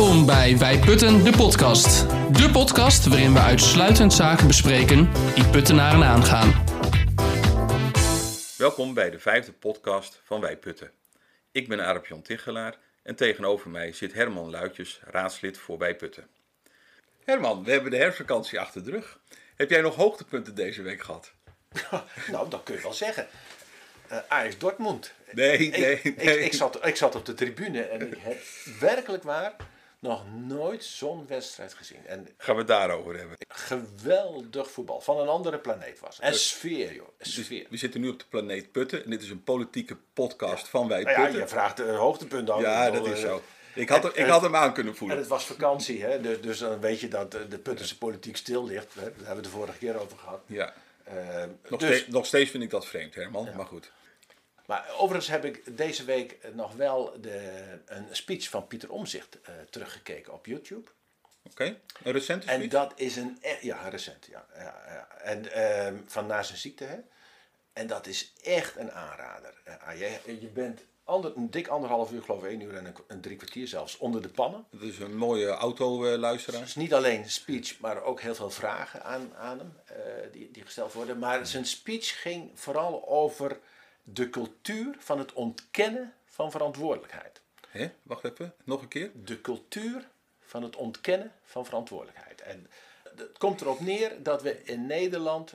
Welkom bij Wij Putten, de podcast. De podcast waarin we uitsluitend zaken bespreken die puttenaren aangaan. Welkom bij de vijfde podcast van Wij Putten. Ik ben Arep-Jan Tichelaar en tegenover mij zit Herman Luitjes, raadslid voor Wij Putten. Herman, we hebben de herfstvakantie achter de rug. Heb jij nog hoogtepunten deze week gehad? nou, dat kun je wel zeggen. Uh, Ajax Dortmund. Nee, nee, ik, nee. Ik, ik, zat, ik zat op de tribune en ik heb werkelijk waar nog nooit zo'n wedstrijd gezien. En Gaan we het daarover hebben. geweldig voetbal. Van een andere planeet was. En sfeer, joh. Sfeer. We zitten nu op de planeet Putten en dit is een politieke podcast van Wij Nou ja, Putten. je vraagt een hoogtepunt aan. Ja, dat is eh, zo. Ik had, hem- ik en- had hem aan kunnen En voelen. het was vakantie, hè? Dus, dus dan weet je dat eh, de Puttense politiek stil ligt. Hè? Daar hebben we het de vorige keer over gehad. Ja. Eh, Nog, dus- steeds, nog steeds vind ik dat vreemd, Herman. Maar goed. Maar overigens heb ik deze week nog wel de, een speech van Pieter Omzicht eh, teruggekeken op YouTube. Oké, een recente En speech? dat is een. e- Ja, recent, ja. ja, ja. En ehm, van na zijn ziekte, hè. En dat is echt een aanrader. Eh, ah, je, je bent ander, een dik anderhalf uur, geloof ik, één uur en een, een drie kwartier zelfs, onder de pannen. Het is een mooie autoluisteraar. Dus niet alleen speech, maar ook heel veel vragen aan, aan hem eh, die, die gesteld worden. Maar zijn speech ging vooral over de cultuur van het ontkennen van verantwoordelijkheid. Hè? Wacht even, nog een keer. de cultuur van het ontkennen van verantwoordelijkheid. En het komt erop neer dat we in Nederland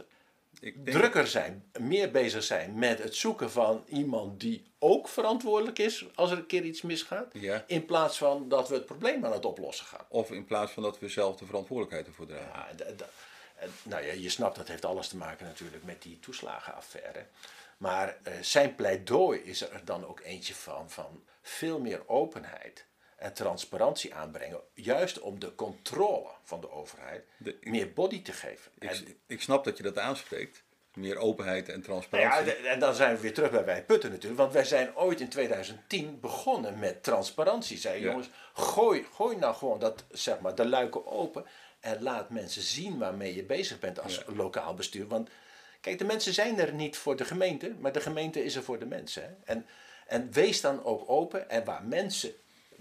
denk- drukker zijn, meer bezig zijn met het zoeken van iemand die ook verantwoordelijk is als er een keer iets misgaat, Ja. in plaats van dat we het probleem aan het oplossen gaan. Of in plaats van dat we zelf de verantwoordelijkheid ervoor dragen. Ja, nou ja, je snapt dat heeft alles te maken natuurlijk met die toeslagenaffaire. Maar eh, zijn pleidooi is er dan ook eentje van, van veel meer openheid en transparantie aanbrengen. Juist om de controle van de overheid De- meer body te geven. Ik, En, ik snap dat je dat aanspreekt. Meer openheid en nou ja, transparantie. d- en dan zijn we weer terug bij Wij Putten natuurlijk. Want wij zijn ooit in 2010 begonnen met transparantie. Zei Ja. jongens, gooi, gooi nou gewoon dat, zeg maar, de luiken open. En laat mensen zien waarmee je bezig bent als lokaal bestuur. Want kijk, de mensen zijn er niet voor de gemeente. Maar de gemeente is er voor de mensen. Hè? En, en wees dan ook open. En waar mensen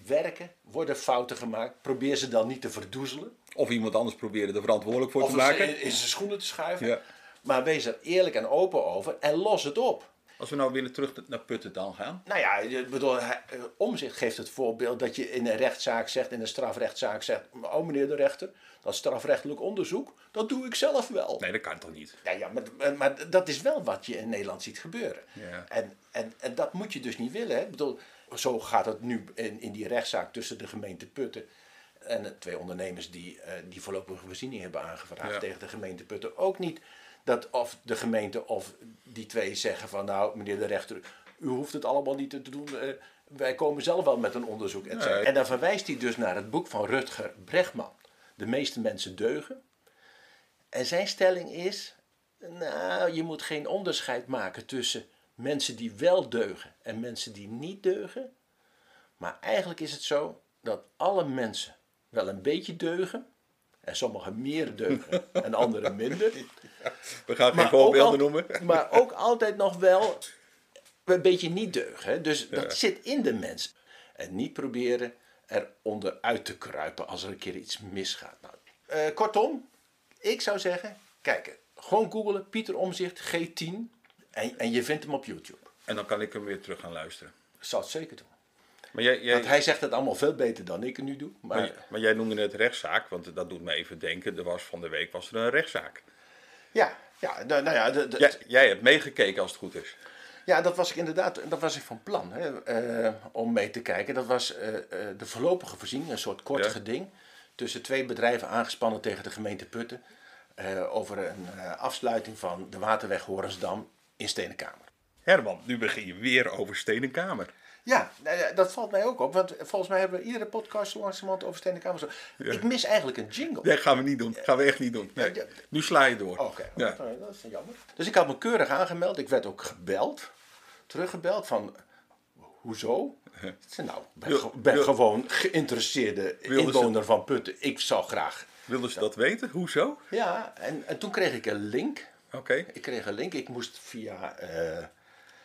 werken, worden fouten gemaakt. Probeer ze dan niet te verdoezelen. Of iemand anders proberen er verantwoordelijk voor Of te maken. in, in zijn schoenen te schuiven. Ja. Maar wees er eerlijk en open over. En los het op. Als we nou weer terug naar Putten dan gaan. Nou ja, ik bedoel, eh, omzicht geeft het voorbeeld dat je in een rechtszaak zegt, in een strafrechtszaak zegt, oh meneer de rechter, dat strafrechtelijk onderzoek, dat doe ik zelf wel. Nee, dat kan toch niet? Ja, ja maar, maar dat is wel wat je in Nederland ziet gebeuren. Ja. En, en, en dat moet je dus niet willen. Hè? Ik bedoel, zo gaat het nu in, in die rechtszaak tussen de gemeente Putten en de twee ondernemers die, eh, die voorlopige voorziening hebben aangevraagd Ja. tegen de gemeente Putten. Ook niet dat of de gemeente of die twee zeggen van nou meneer de rechter, u hoeft het allemaal niet te doen. eh, wij komen zelf wel met een onderzoek. et. Nee. En dan verwijst hij dus naar het boek van Rutger Bregman. De meeste mensen deugen. En zijn stelling is, nou, je moet geen onderscheid maken tussen mensen die wel deugen en mensen die niet deugen. Maar eigenlijk is het zo dat alle mensen wel een beetje deugen. En sommigen meer deugen en anderen minder. We gaan geen Maar ook, voorbeelden al- noemen. maar ook altijd nog wel een beetje niet deugen. Hè? Dus dat zit in de mens. En niet proberen eronder uit te kruipen als er een keer iets misgaat. Nou, eh, kortom, ik zou zeggen, kijk, gewoon googlen Pieter Omzicht G10 en, en je vindt hem op YouTube. En dan kan ik hem weer terug gaan luisteren. Ik zal het zeker doen. Maar jij, jij, Want hij zegt het allemaal veel beter dan ik het nu doe. Maar, maar, maar jij noemde net rechtszaak, want dat doet me even denken. Er was van de week was er een rechtszaak. ja, ja, nou, nou ja, de, de- Jij, jij hebt meegekeken als het goed is. Ja, dat was ik inderdaad, dat was ik van plan hè, eh, om mee te kijken. Dat was eh, eh, de voorlopige voorziening, een soort kort Ja. geding tussen twee bedrijven aangespannen tegen de gemeente Putten over een afsluiting van de waterweg Horensdam in Stenenkamer. Herman, nu begin je weer over Stenenkamer. Ja, nou ja, dat valt mij ook op, want volgens mij hebben we iedere podcast langzamerhand over Stenenkamer. Zo. Ik mis eigenlijk een jingle. Nee, gaan we niet doen. Gaan we echt niet doen. Nee. Ja. Nu sla je door. Oké, Ja. dat is jammer. Dus ik had me keurig aangemeld. Ik werd ook gebeld, teruggebeld van, hoezo? Nou, ik ben, Wil- ben wil- gewoon geïnteresseerde ze- inwoner van Putten. Ik zou graag. Wilden ze dat weten? Hoezo? Ja, en, en toen kreeg ik een link. Oké. Ik kreeg een link. Ik moest via eh,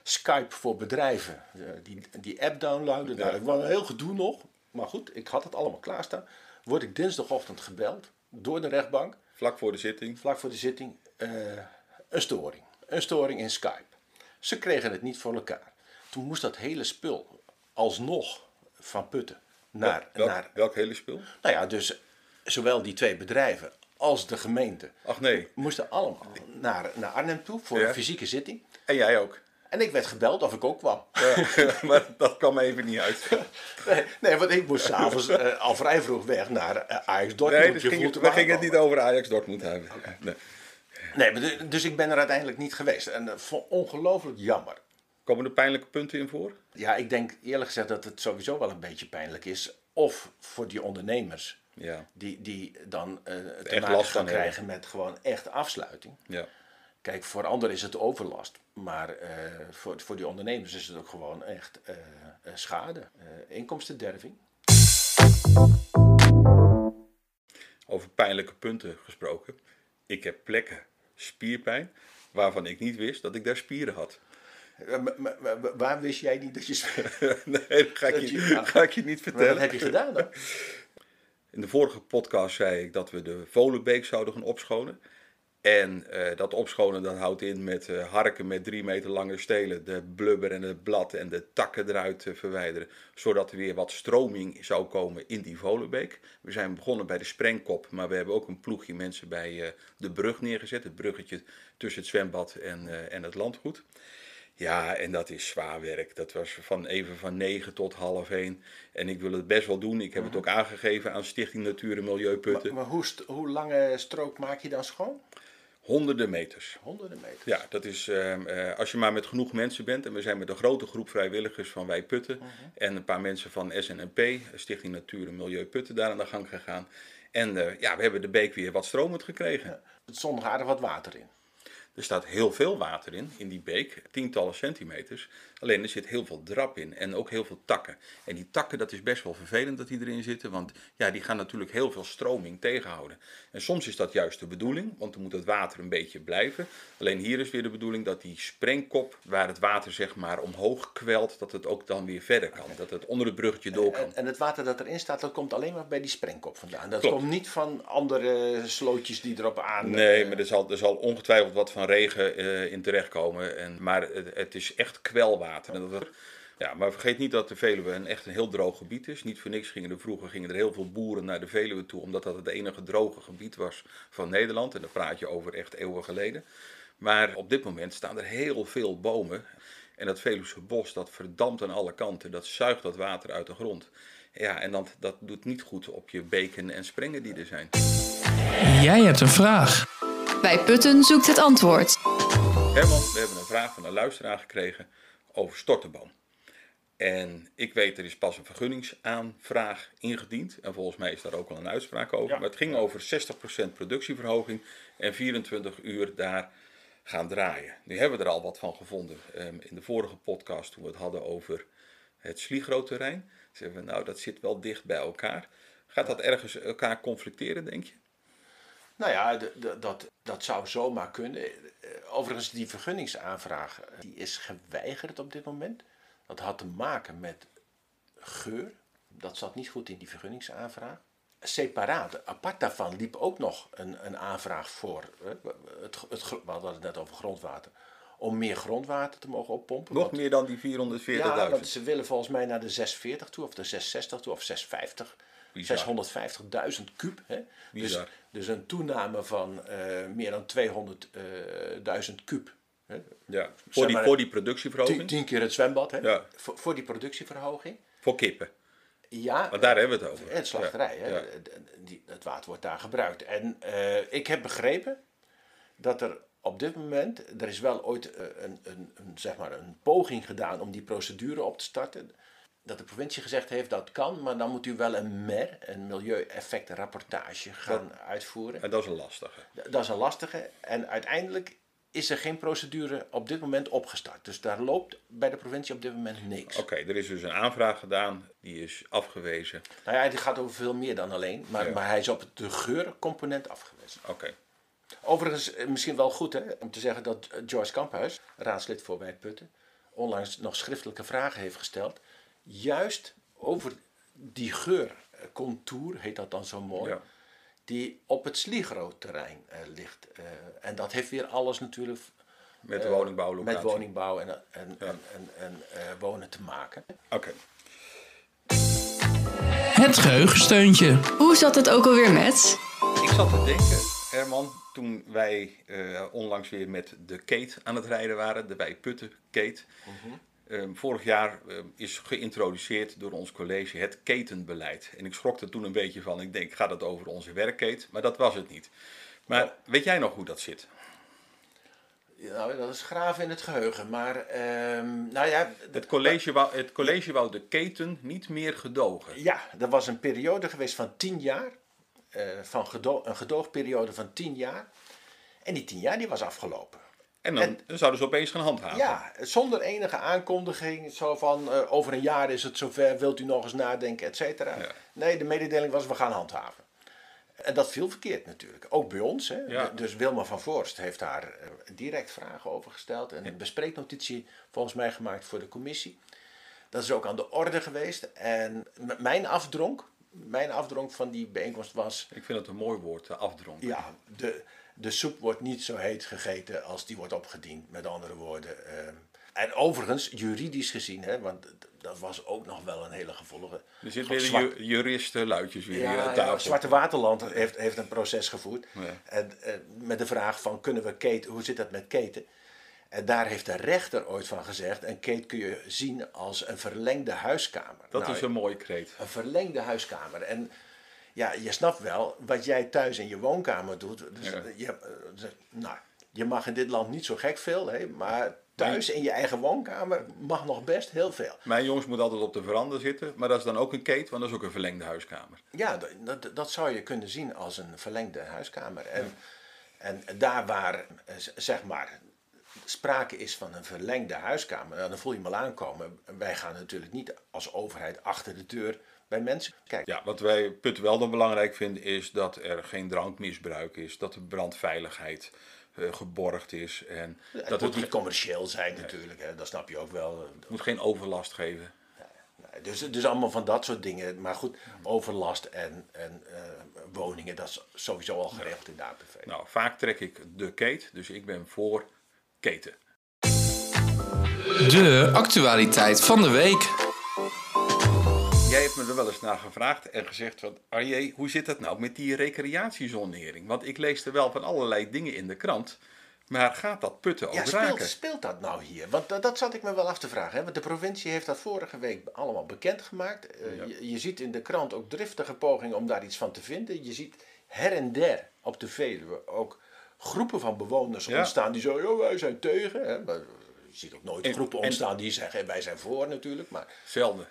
Skype voor bedrijven eh, die, die app downloaden. Nou, dat was een heel gedoe nog. Maar goed, ik had het allemaal klaarstaan. Word ik dinsdagochtend gebeld door de rechtbank, Vlak voor de zitting. vlak voor de zitting, eh, een storing. Een storing in Skype. Ze kregen het niet voor elkaar. Toen moest dat hele spul alsnog van Putten naar, welk, naar welk hele spul? nou ja, dus zowel die twee bedrijven als de gemeente Ach nee. moesten allemaal naar, naar Arnhem toe voor Ja. een fysieke zitting. En jij ook. En ik werd gebeld of ik ook kwam. Ja, maar dat kwam even niet uit. Nee, nee want ik moest s'avonds uh, al vrij vroeg weg naar uh, Ajax Dortmund. Nee, dus ging het, we gingen het niet over Ajax Dortmund hebben. Nee. Nee, maar de- dus ik ben er uiteindelijk niet geweest. En dat vond ik ongelooflijk jammer. Komen er pijnlijke punten in voor? Ja, ik denk eerlijk gezegd dat het sowieso wel een beetje pijnlijk is. Of voor die ondernemers, Ja. die, die dan eh te Echt maken last gaan krijgen met gewoon echt afsluiting. ja. Kijk, voor anderen is het overlast. Maar eh, voor, voor die ondernemers is het ook gewoon echt eh, eh, schade. inkomstenderving. Over pijnlijke punten gesproken. Ik heb plekken spierpijn waarvan ik niet wist dat ik daar spieren had. Maar- waar wist jij niet dat je... nee, dat ga ik, Dat je, je- ga ik je niet vertellen. wat heb je gedaan dan? In de vorige podcast zei ik dat we de Volenbeek zouden gaan opschonen. En eh, dat opschonen dat houdt in met eh, harken met drie meter lange stelen, de blubber en het blad en de takken eruit te verwijderen. Zodat er weer wat stroming zou komen in die Volenbeek. We zijn begonnen bij de sprengkop, maar we hebben ook een ploegje mensen bij de brug neergezet. Het bruggetje tussen het zwembad en, en het landgoed. Ja, en dat is zwaar werk. Dat was van even van 9 tot half 1. En ik wil het best wel doen. Ik heb het ook aangegeven aan Stichting Natuur en Milieuputten. Maar hoe, st- hoe lange strook maak je dan schoon? Honderden meters. Honderden meter. Ja, dat is ehm, eh, als je maar met genoeg mensen bent. En we zijn met een grote groep vrijwilligers van Wij Putten. En een paar mensen van SNNP, Stichting Natuur en Milieu Putten, daar aan de gang gegaan. En eh, ja, we hebben de beek weer wat stromend gekregen. Er stond nog aardig wat water in. Er staat heel veel water in, in die beek, tientallen centimeters. Alleen er zit heel veel drap in en ook heel veel takken. En die takken, dat is best wel vervelend dat die erin zitten, want ja, die gaan natuurlijk heel veel stroming tegenhouden. En soms is dat juist de bedoeling, want dan moet het water een beetje blijven. Alleen hier is weer de bedoeling dat die sprengkop, waar het water zeg maar omhoog kwelt, dat het ook dan weer verder kan. Dat het onder het bruggetje door kan. En, en het water dat erin staat, dat komt alleen maar bij die sprengkop vandaan. Dat Klopt. komt niet van andere slootjes die erop aan... Nee, eh, maar er zal, er zal ongetwijfeld wat van regen eh, in terechtkomen. En, maar het, is echt kwelwater. Ja, maar vergeet niet dat de Veluwe een echt een heel droog gebied is. Niet voor niks gingen er vroeger gingen er heel veel boeren naar de Veluwe toe, omdat dat het enige droge gebied was van Nederland. En dan praat je over echt eeuwen geleden. Maar op dit moment staan er heel veel bomen. En dat Veluwse bos, dat verdampt aan alle kanten. Dat zuigt dat water uit de grond. Ja, en dat, dat doet niet goed op je beken en sprengen die er zijn. Jij hebt een vraag. Bij Putten zoekt het antwoord. Herman, we hebben een vraag van een luisteraar gekregen over stortenboom. En ik weet, er is pas een vergunningsaanvraag ingediend. En volgens mij is daar ook al een uitspraak over. Ja. Maar het ging over 60% productieverhoging en 24 uur daar gaan draaien. Nu hebben we er al wat van gevonden. Ehm, in de vorige podcast, toen we het hadden over het Sligro-terrein, zeiden we, nou, dat zit wel dicht bij elkaar. Gaat dat ergens elkaar conflicteren, denk je? Nou ja, de- de- dat, dat zou zomaar kunnen. Eh, Overigens, die vergunningsaanvraag eh, die is geweigerd op dit moment. Dat had te maken met geur. Dat zat niet goed in die vergunningsaanvraag. Separaat, apart daarvan, liep ook nog een, een aanvraag voor. eh, Het, het, we hadden het net over grondwater. Om meer grondwater te mogen oppompen. Nog Want- meer dan die 440.000. Ja, want ze willen volgens mij naar de 640 toe, of de 660 toe, of 650. Bizar. 650.000 kub. Hè? Dus, dus een toename van eh, meer dan 200.000 kub. Hè? Ja, voor die, maar- voor die productieverhoging. tien keer het zwembad, hè? Ja. Voor, voor die productieverhoging. Voor kippen. Ja, Want daar hebben we het over. het slachterij, Ja, hè? ja. Die, het water wordt daar gebruikt. En eh, ik heb begrepen dat er op dit moment, er is wel ooit eh, een, een, een, zeg maar een poging gedaan om die procedure op te starten. Dat de provincie gezegd heeft dat kan, maar dan moet u wel een MER, een milieueffectenrapportage, gaan uitvoeren. En dat is een lastige. Dat is een lastige. En uiteindelijk is er geen procedure op dit moment opgestart. Dus daar loopt bij de provincie op dit moment niks. Oké, er is dus een aanvraag gedaan, die is afgewezen. Nou ja, het gaat over veel meer dan alleen, maar, Ja. maar hij is op de geurcomponent afgewezen. Oké, Overigens, eh, misschien wel goed hè, om te zeggen dat eh, Joyce Kamphuis, raadslid voor Wij Putten, onlangs nog schriftelijke vragen heeft gesteld. Juist over die geurcontour, heet dat dan zo mooi, Ja. die op het Sligro-terrein eh, ligt. Eh, en dat heeft weer alles natuurlijk Met eh, woningbouwlocatie. met woningbouw en, en, en, en, en, eh, wonen te maken. Oké. Het geheugensteuntje. Hoe zat het ook alweer met? Ik zat te denken, Herman, toen wij eh, onlangs weer met de Kate aan het rijden waren, de Wij Putten Kate. Eh, vorig jaar eh, is geïntroduceerd door ons college het ketenbeleid. En ik schrok er toen een beetje van. Ik denk, gaat het over onze werkketen? Maar dat was het niet. Maar weet jij nog hoe dat zit? Nou, dat is graven in het geheugen. Maar, ehm, nou ja, Het college, wou, het college wou de keten niet meer gedogen. ja, er was een periode geweest van tien jaar. eh, van gedo een gedoogperiode van tien jaar. En die tien jaar die was afgelopen. En dan, En- dan zouden ze opeens gaan handhaven. Ja, zonder enige aankondiging. Zo van, eh, over een jaar is het zover, wilt u nog eens nadenken, et cetera. Ja. Nee, de mededeling was, we gaan handhaven. En dat viel verkeerd natuurlijk. Ook bij ons. Hè. Ja. Dus Wilma van Voorst heeft daar eh, direct vragen over gesteld. En een bespreeknotitie volgens mij gemaakt voor de commissie. Dat is ook aan de orde geweest. En mijn afdronk, mijn afdronk van die bijeenkomst was... Ik vind het een mooi woord, de afdronk. Ja, de, de soep wordt niet zo heet gegeten als die wordt opgediend, met andere woorden. eh. en overigens, juridisch gezien, hè, want dat was ook nog wel een hele gevoelige... Er zit Zwart- weer juristen luidjes weer ja, aan ja, tafel. Zwarte Waterland heeft, heeft een proces gevoerd. Ja. En, eh, met de vraag van, kunnen we keten, hoe zit dat met keten? En daar heeft de rechter ooit van gezegd, een keet kun je zien als een verlengde huiskamer. Dat Nou, is een mooie kreet. een verlengde huiskamer. En ja, je snapt wel wat jij thuis in je woonkamer doet. Dus Ja. je, eh, ze- nou, je mag in dit land niet zo gek veel, hè, maar thuis in je eigen woonkamer mag nog best heel veel. Mijn jongens moeten altijd op de veranda zitten, maar dat is dan ook een keet, want dat is ook een verlengde huiskamer. Ja, dat, dat, dat zou je kunnen zien als een verlengde huiskamer. En, en daar waar, eh, zeg maar, sprake is van een verlengde huiskamer, nou, dan voel je hem al aankomen. Wij gaan natuurlijk niet als overheid achter de deur bij mensen kijken. Ja, wat wij Put wel dan belangrijk vinden is dat er geen drankmisbruik is, dat de brandveiligheid eh, geborgd is en Het dat moet het niet commercieel zijn natuurlijk, hè, dat snap je ook wel. moet geen overlast geven. Nee, Dus, dus allemaal van dat soort dingen. Maar goed, overlast en, en eh, woningen, dat is sowieso al geregeld in de APV. Nou, vaak trek ik de keet, dus ik ben voor keten. De actualiteit van de week. Jij hebt me er wel eens naar gevraagd en gezegd van Arje, hoe zit dat nou met die recreatiezonering? Want ik lees er wel van allerlei dingen in de krant, maar gaat dat putten ook Ja, raken? speelt, speelt dat nou hier? Want dat, dat zat ik me wel af te vragen. Hè? Want de provincie heeft dat vorige week allemaal bekendgemaakt. Eh, je, je ziet in de krant ook driftige pogingen om daar iets van te vinden. Je ziet her en der op de Veluwe ook groepen van bewoners Ja. ontstaan die zo, "Ja, wij zijn tegen. Hè? Maar je ziet ook nooit En- groepen en- ontstaan die zeggen, wij zijn voor natuurlijk. Maar Zelden.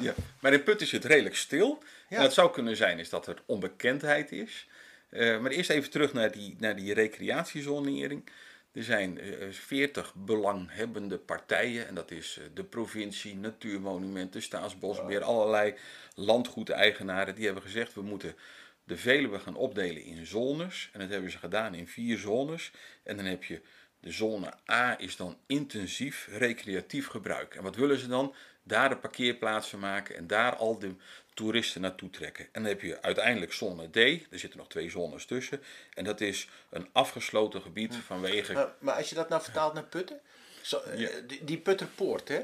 Ja. Maar in Put is het redelijk stil. En het zou kunnen zijn is dat er onbekendheid is. Eh, maar eerst even terug naar die, naar die recreatiezonering. Er zijn eh, 40 belanghebbende partijen. En dat is eh, de provincie, Natuurmonumenten, Staatsbosbeheer, allerlei landgoedeigenaren. Die hebben gezegd we moeten de Veluwe gaan opdelen in zones. En dat hebben ze gedaan in vier zones. En dan heb je de zone A is dan intensief recreatief gebruik. En wat willen ze dan? Daar de parkeerplaatsen maken en daar al de toeristen naartoe trekken. En dan heb je uiteindelijk zone D, er zitten nog twee zones tussen. En dat is een afgesloten gebied vanwege Maar, maar als je dat nou vertaalt naar Putten, zo, eh, die, die Putterpoort, hè?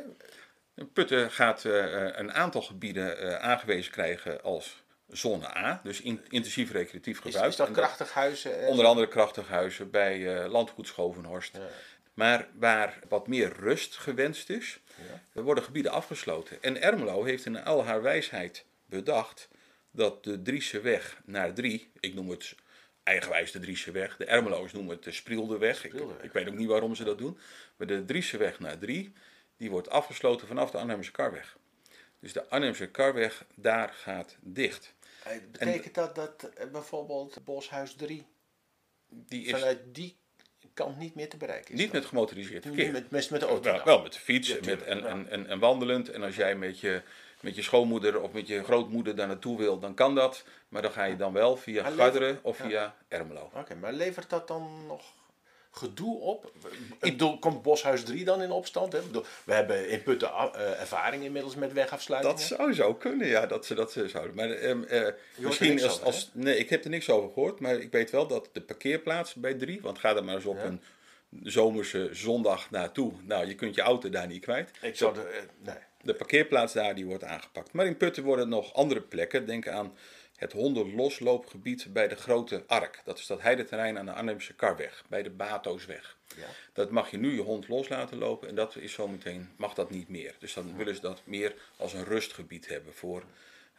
Putten gaat eh, eh, een aantal gebieden aangewezen krijgen als zone A, dus in- intensief recreatief Is, gebruik. is dat En krachtig huizen? Onder andere krachtighuizen bij eh, landgoed Schovenhorst. Maar waar wat meer rust gewenst is, worden gebieden afgesloten. En Ermelo heeft in al haar wijsheid bedacht dat de Driese weg naar drie, ik noem het eigenwijs de Driese weg, de Ermelo's noemen het de Sprielderweg. Ik, ik weet ook niet waarom ze dat doen. Maar de Driese weg naar drie, die wordt afgesloten vanaf de Arnhemse Karweg. Dus de Arnhemse Karweg, daar gaat dicht. Betekent dat dat eh, bijvoorbeeld Boshuis 3 Die is vanuit die kant niet meer te bereiken is? niet met gemotoriseerd verkeer. Niet met, met, met de auto. Wel, wel met de fiets Ja, met, en, en, en, en wandelend. En als jij met je, met je schoonmoeder of met je grootmoeder daar naartoe wil, dan kan dat. Maar dan ga je dan wel via Garderen of ja. via Ermelo. Oké, maar levert dat dan nog gedoe op? Ik bedoel, komt Boshuis 3 dan in opstand? Hè? Ik bedoel, we hebben in Putten uh, ervaring inmiddels met wegafsluitingen. Dat zou zo kunnen, ja, dat ze dat zouden. Maar uh, misschien als, als nee, ik heb er niks over gehoord, maar ik weet wel dat de parkeerplaats bij 3, want ga er maar eens op een zomerse zondag naartoe. Nou, je kunt je auto daar niet kwijt. Ik zou de, nee. de parkeerplaats daar die wordt aangepakt. Maar in Putten worden nog andere plekken. Denk aan het hondenlosloopgebied bij de Grote Ark. Dat is dat heideterrein aan de Arnhemse Karweg, bij de Batoosweg. Ja. Dat mag je nu je hond los laten lopen en dat is zometeen, mag dat niet meer. Dus dan willen ze dat meer als een rustgebied hebben voor,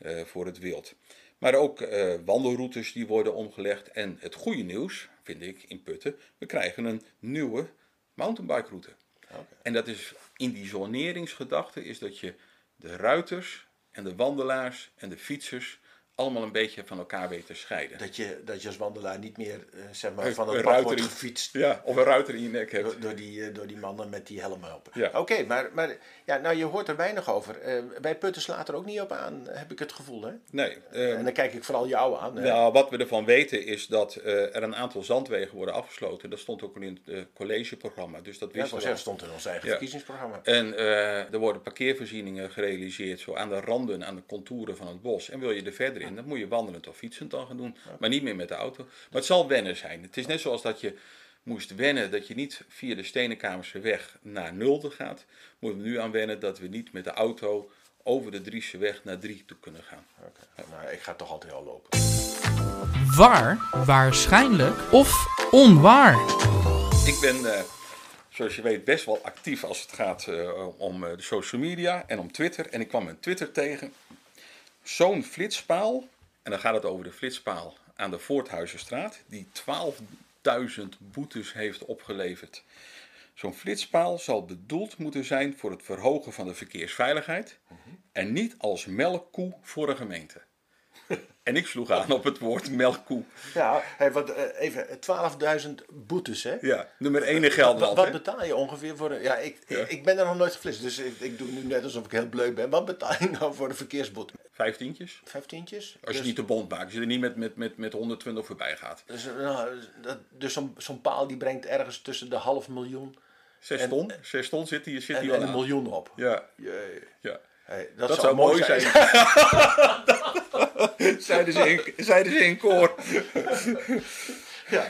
uh, voor het wild. Maar ook uh, wandelroutes die worden omgelegd. En het goede nieuws, vind ik, in Putten, we krijgen een nieuwe mountainbike route. Okay. En dat is in die zoneringsgedachte is dat je de ruiters en de wandelaars en de fietsers allemaal een beetje van elkaar weten te scheiden. Dat je, dat je als wandelaar niet meer uh, zeg maar, van het pad wordt gefietst. Ja, of een ruiter in je nek hebt. Door, door die, uh, door die mannen met die helmen op. Ja. Oké, maar, maar ja, nou, je hoort er weinig over. Uh, bij Putten slaat er ook niet op aan, heb ik het gevoel. Hè? Nee. en dan kijk ik vooral jou aan. Nou, wat we ervan weten is dat er een aantal zandwegen worden afgesloten. Dat stond ook in het collegeprogramma. Dus dat wisten ja, dat stond in ons eigen ja. verkiezingsprogramma. En er worden parkeervoorzieningen gerealiseerd, zo aan de randen, aan de contouren van het bos. En wil je er verder in dat moet je wandelend of fietsend dan gaan doen, maar niet meer met de auto. Maar het zal wennen zijn. Het is net zoals dat je moest wennen dat je niet via de Stenenkamerse weg naar Nulde gaat. Moeten we nu aan wennen dat we niet met de auto over de Driese weg naar Drie toe kunnen gaan. Okay. Nou, ik ga toch altijd al lopen. Waar, waarschijnlijk of onwaar? Ik ben, uh, zoals je weet, best wel actief als het gaat uh, om uh, de social media en om Twitter. En ik kwam een Twitter tegen zo'n flitspaal, en dan gaat het over de flitspaal aan de Voorthuizenstraat, die 12.000 boetes heeft opgeleverd. Zo'n flitspaal zal bedoeld moeten zijn voor het verhogen van de verkeersveiligheid en niet als melkkoe voor een gemeente. En ik sloeg aan op het woord melkkoe. Ja, hey, wat, uh, even 12.000 boetes, hè? Ja, nummer 1 in Gelderland. Wat, wat betaal je ongeveer voor de... Ja, ik, ik, ben er nog nooit geflitst, dus ik, ik, doe nu net alsof ik heel bleu ben. Wat betaal je nou voor de verkeersboete? Vijftientjes. Vijftientjes? Als je dus- niet de bond maakt, als je er niet met, met, met, met 120 voorbij gaat. Dus, nou, dus zo'n zo'n paal die brengt ergens tussen de half miljoen... Zes ton? Zes ton zit hier, zit hier en, een miljoen op. Ja. Jee. ja. Hey, dat, dat, zou, mooi zijn. zijn. zeiden, ze in, zeiden ze in koor. ja.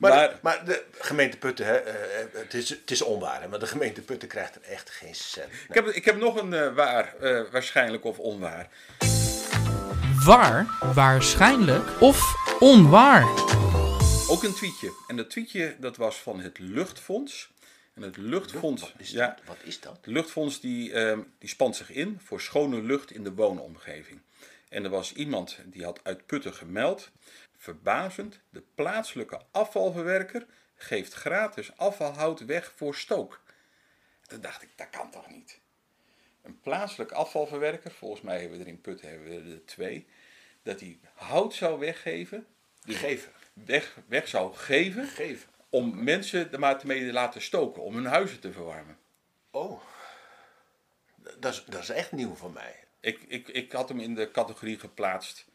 Maar, maar, de, maar, de, gemeente Putten, hè, uh, het, is, het is onwaar, hè, maar de gemeente Putten krijgt er echt geen cent. Nee. Ik, heb, ik heb nog een uh, waar, uh, waarschijnlijk of onwaar. Waar, waarschijnlijk of onwaar. Ook een tweetje. En dat tweetje dat was van het Luchtfonds. En het luchtfonds, wat is, ja, wat is dat? Het luchtfonds die, uh, die spant zich in voor schone lucht in de woonomgeving. En er was iemand die had uit Putten gemeld. Verbazend, de plaatselijke afvalverwerker geeft gratis afvalhout weg voor stook. Toen dacht ik, dat kan toch niet? Een plaatselijk afvalverwerker, volgens mij hebben we er in Putten hebben we er twee, dat die hout zou weggeven. Dus geven. Weg, weg zou geven. Geven om mensen er maar mee te laten stoken, om hun huizen te verwarmen. Oh, dat is, dat is echt nieuw voor mij. Ik, ik, ik had hem in de categorie geplaatst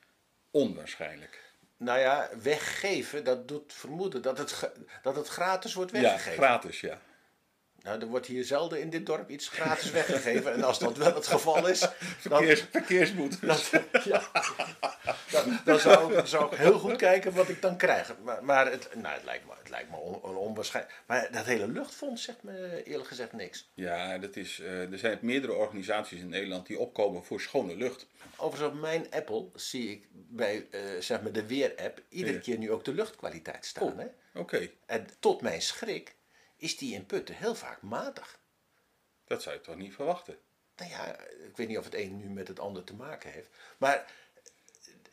onwaarschijnlijk. Nou ja, weggeven, dat doet vermoeden dat het, dat het gratis wordt weggegeven. Ja, gratis, ja. Nou, er wordt hier zelden in dit dorp iets gratis weggegeven. En als dat wel het geval is... Verkeers, dan, verkeersboetes. ja, dan, dan zou, zou, ik heel goed kijken wat ik dan krijg. Maar, maar het, nou, het lijkt me, het lijkt me on, on, onwaarschijnlijk. Maar dat hele luchtfonds zegt me eerlijk gezegd niks. Ja, dat is, uh, er zijn meerdere organisaties in Nederland die opkomen voor schone lucht. Overigens op mijn Apple zie ik bij uh, zeg maar de weer-app iedere keer nu ook de luchtkwaliteit staan. Oh, Oké. En tot mijn schrik is die in Putten heel vaak matig. Dat zou je toch niet verwachten? Nou ja, ik weet niet of het een nu met het ander te maken heeft. Maar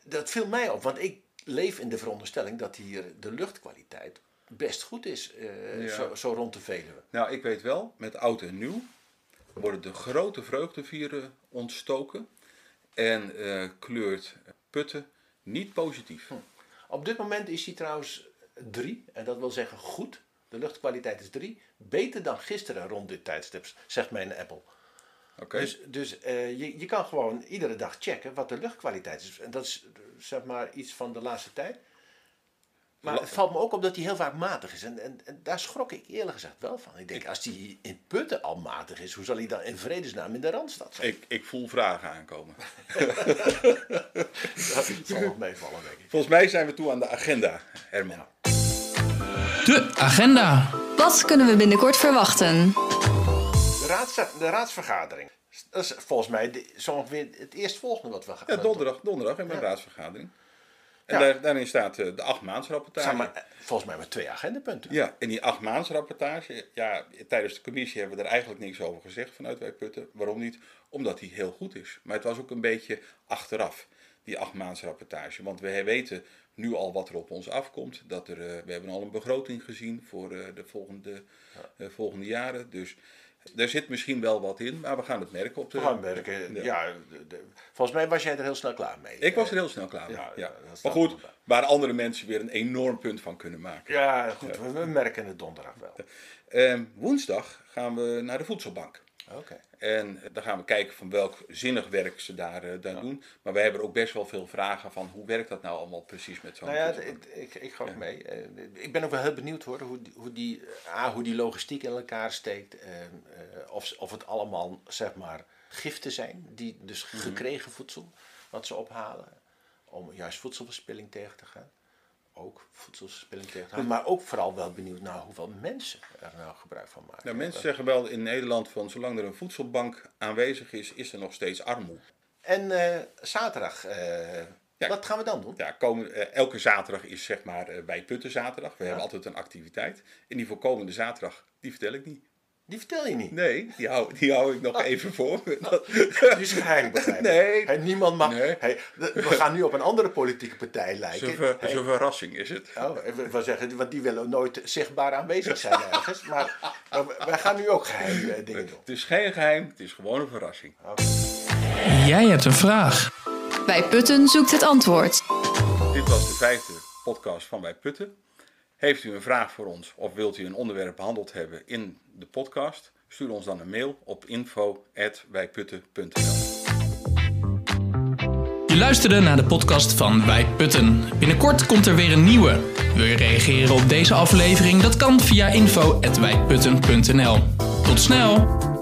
dat viel mij op, want ik leef in de veronderstelling dat hier de luchtkwaliteit best goed is, uh, zo, zo, rond de Veluwe. Nou, ik weet wel, met oud en nieuw worden de grote vreugdevieren ontstoken en uh, kleurt Putten niet positief. Hm. Op dit moment is hij trouwens drie, en dat wil zeggen goed. De luchtkwaliteit is 3. Beter dan gisteren rond dit tijdstip, zegt mijn Apple. Okay. Dus, dus uh, je, je kan gewoon iedere dag checken wat de luchtkwaliteit is. En dat is zeg maar iets van de laatste tijd. Maar het valt me ook op dat hij heel vaak matig is. En, en, en daar schrok ik eerlijk gezegd wel van. Ik denk, als hij in Putten al matig is, hoe zal hij dan in vredesnaam in de Randstad zijn? Ik, ik voel vragen aankomen. Dat zal nog meevallen, denk ik. Volgens mij zijn we toe aan de agenda, Herman. De agenda. Wat kunnen we binnenkort verwachten? De, raads, de raadsvergadering. Dat is volgens mij de, zo ongeveer het eerstvolgende wat we gaan Ja, donderdag, donderdag in mijn Ja. raadsvergadering. En Ja. daar, daarin staat eh, de achtmaansrapportage. Zeg maar, eh, volgens mij met twee agendapunten. Ja, en die achtmaansrapportage, ja, tijdens de commissie hebben we er eigenlijk niks over gezegd vanuit Wij Putten. Waarom niet? Omdat die heel goed is. Maar het was ook een beetje achteraf, die achtmaansrapportage. Want we weten nu al wat er op ons afkomt. Dat er, eh, we hebben al een begroting gezien voor eh, de volgende, eh, volgende jaren. Dus er zit misschien wel wat in, maar we gaan het merken op de... We gaan werken. Ja. Ja. de- de- volgens mij was jij er heel snel klaar mee. Ik was er heel snel klaar mee. Ja, Maar goed, waar andere mensen weer een enorm punt van kunnen maken. Ja, goed. We, we merken het donderdag wel. Woensdag gaan we naar de voedselbank. Oké. En dan gaan we kijken van welk zinnig werk ze daar, eh, daar doen. Maar we hebben ook best wel veel vragen van hoe werkt dat nou allemaal precies met zo'n Nou ja, ik, ik, ik ga ook mee. Eh, Ik ben ook wel heel benieuwd hoor, hoe, die- hoe, die, A, hoe die logistiek in elkaar steekt. eh, eh, of, of het allemaal, zeg maar, giften zijn. Die, dus Mhm. gekregen voedsel, wat ze ophalen. Om juist voedselverspilling tegen te gaan. Ook voedselverspilling tegen. Maar ook vooral wel benieuwd naar hoeveel mensen er nou gebruik van maken. Nou, mensen zeggen wel in Nederland van zolang er een voedselbank aanwezig is, is er nog steeds armoede. En eh, zaterdag, eh, Ja. wat gaan we dan doen? Ja, komen, eh, elke zaterdag is zeg maar bij Putten zaterdag. We hebben altijd een activiteit. En die voor komende zaterdag, die vertel ik niet. Die vertel je niet. Nee, die hou, die hou ik nog even voor. me. Dat- Die is geheim, begrijp ik. Nee. Hey, niemand mag. Nee. Hey, we gaan nu op een andere politieke partij lijken. Zo'n ver- Hey, zo'n verrassing is het. oh, we, zeggen, want die willen nooit zichtbaar aanwezig zijn ergens. Maar, maar wij gaan nu ook geheim eh, dingen doen. Het is geen geheim, het is gewoon een verrassing. Jij hebt een vraag. Bij Putten zoekt het antwoord. Dit was de vijfde podcast van Wij Putten. Heeft u een vraag voor ons of wilt u een onderwerp behandeld hebben in de podcast? Stuur ons dan een mail op info.wijputten.nl Je luisterde naar de podcast van Wij Putten. Binnenkort komt er weer een nieuwe. Wil je reageren op deze aflevering? Dat kan via info.wijputten.nl. Tot snel!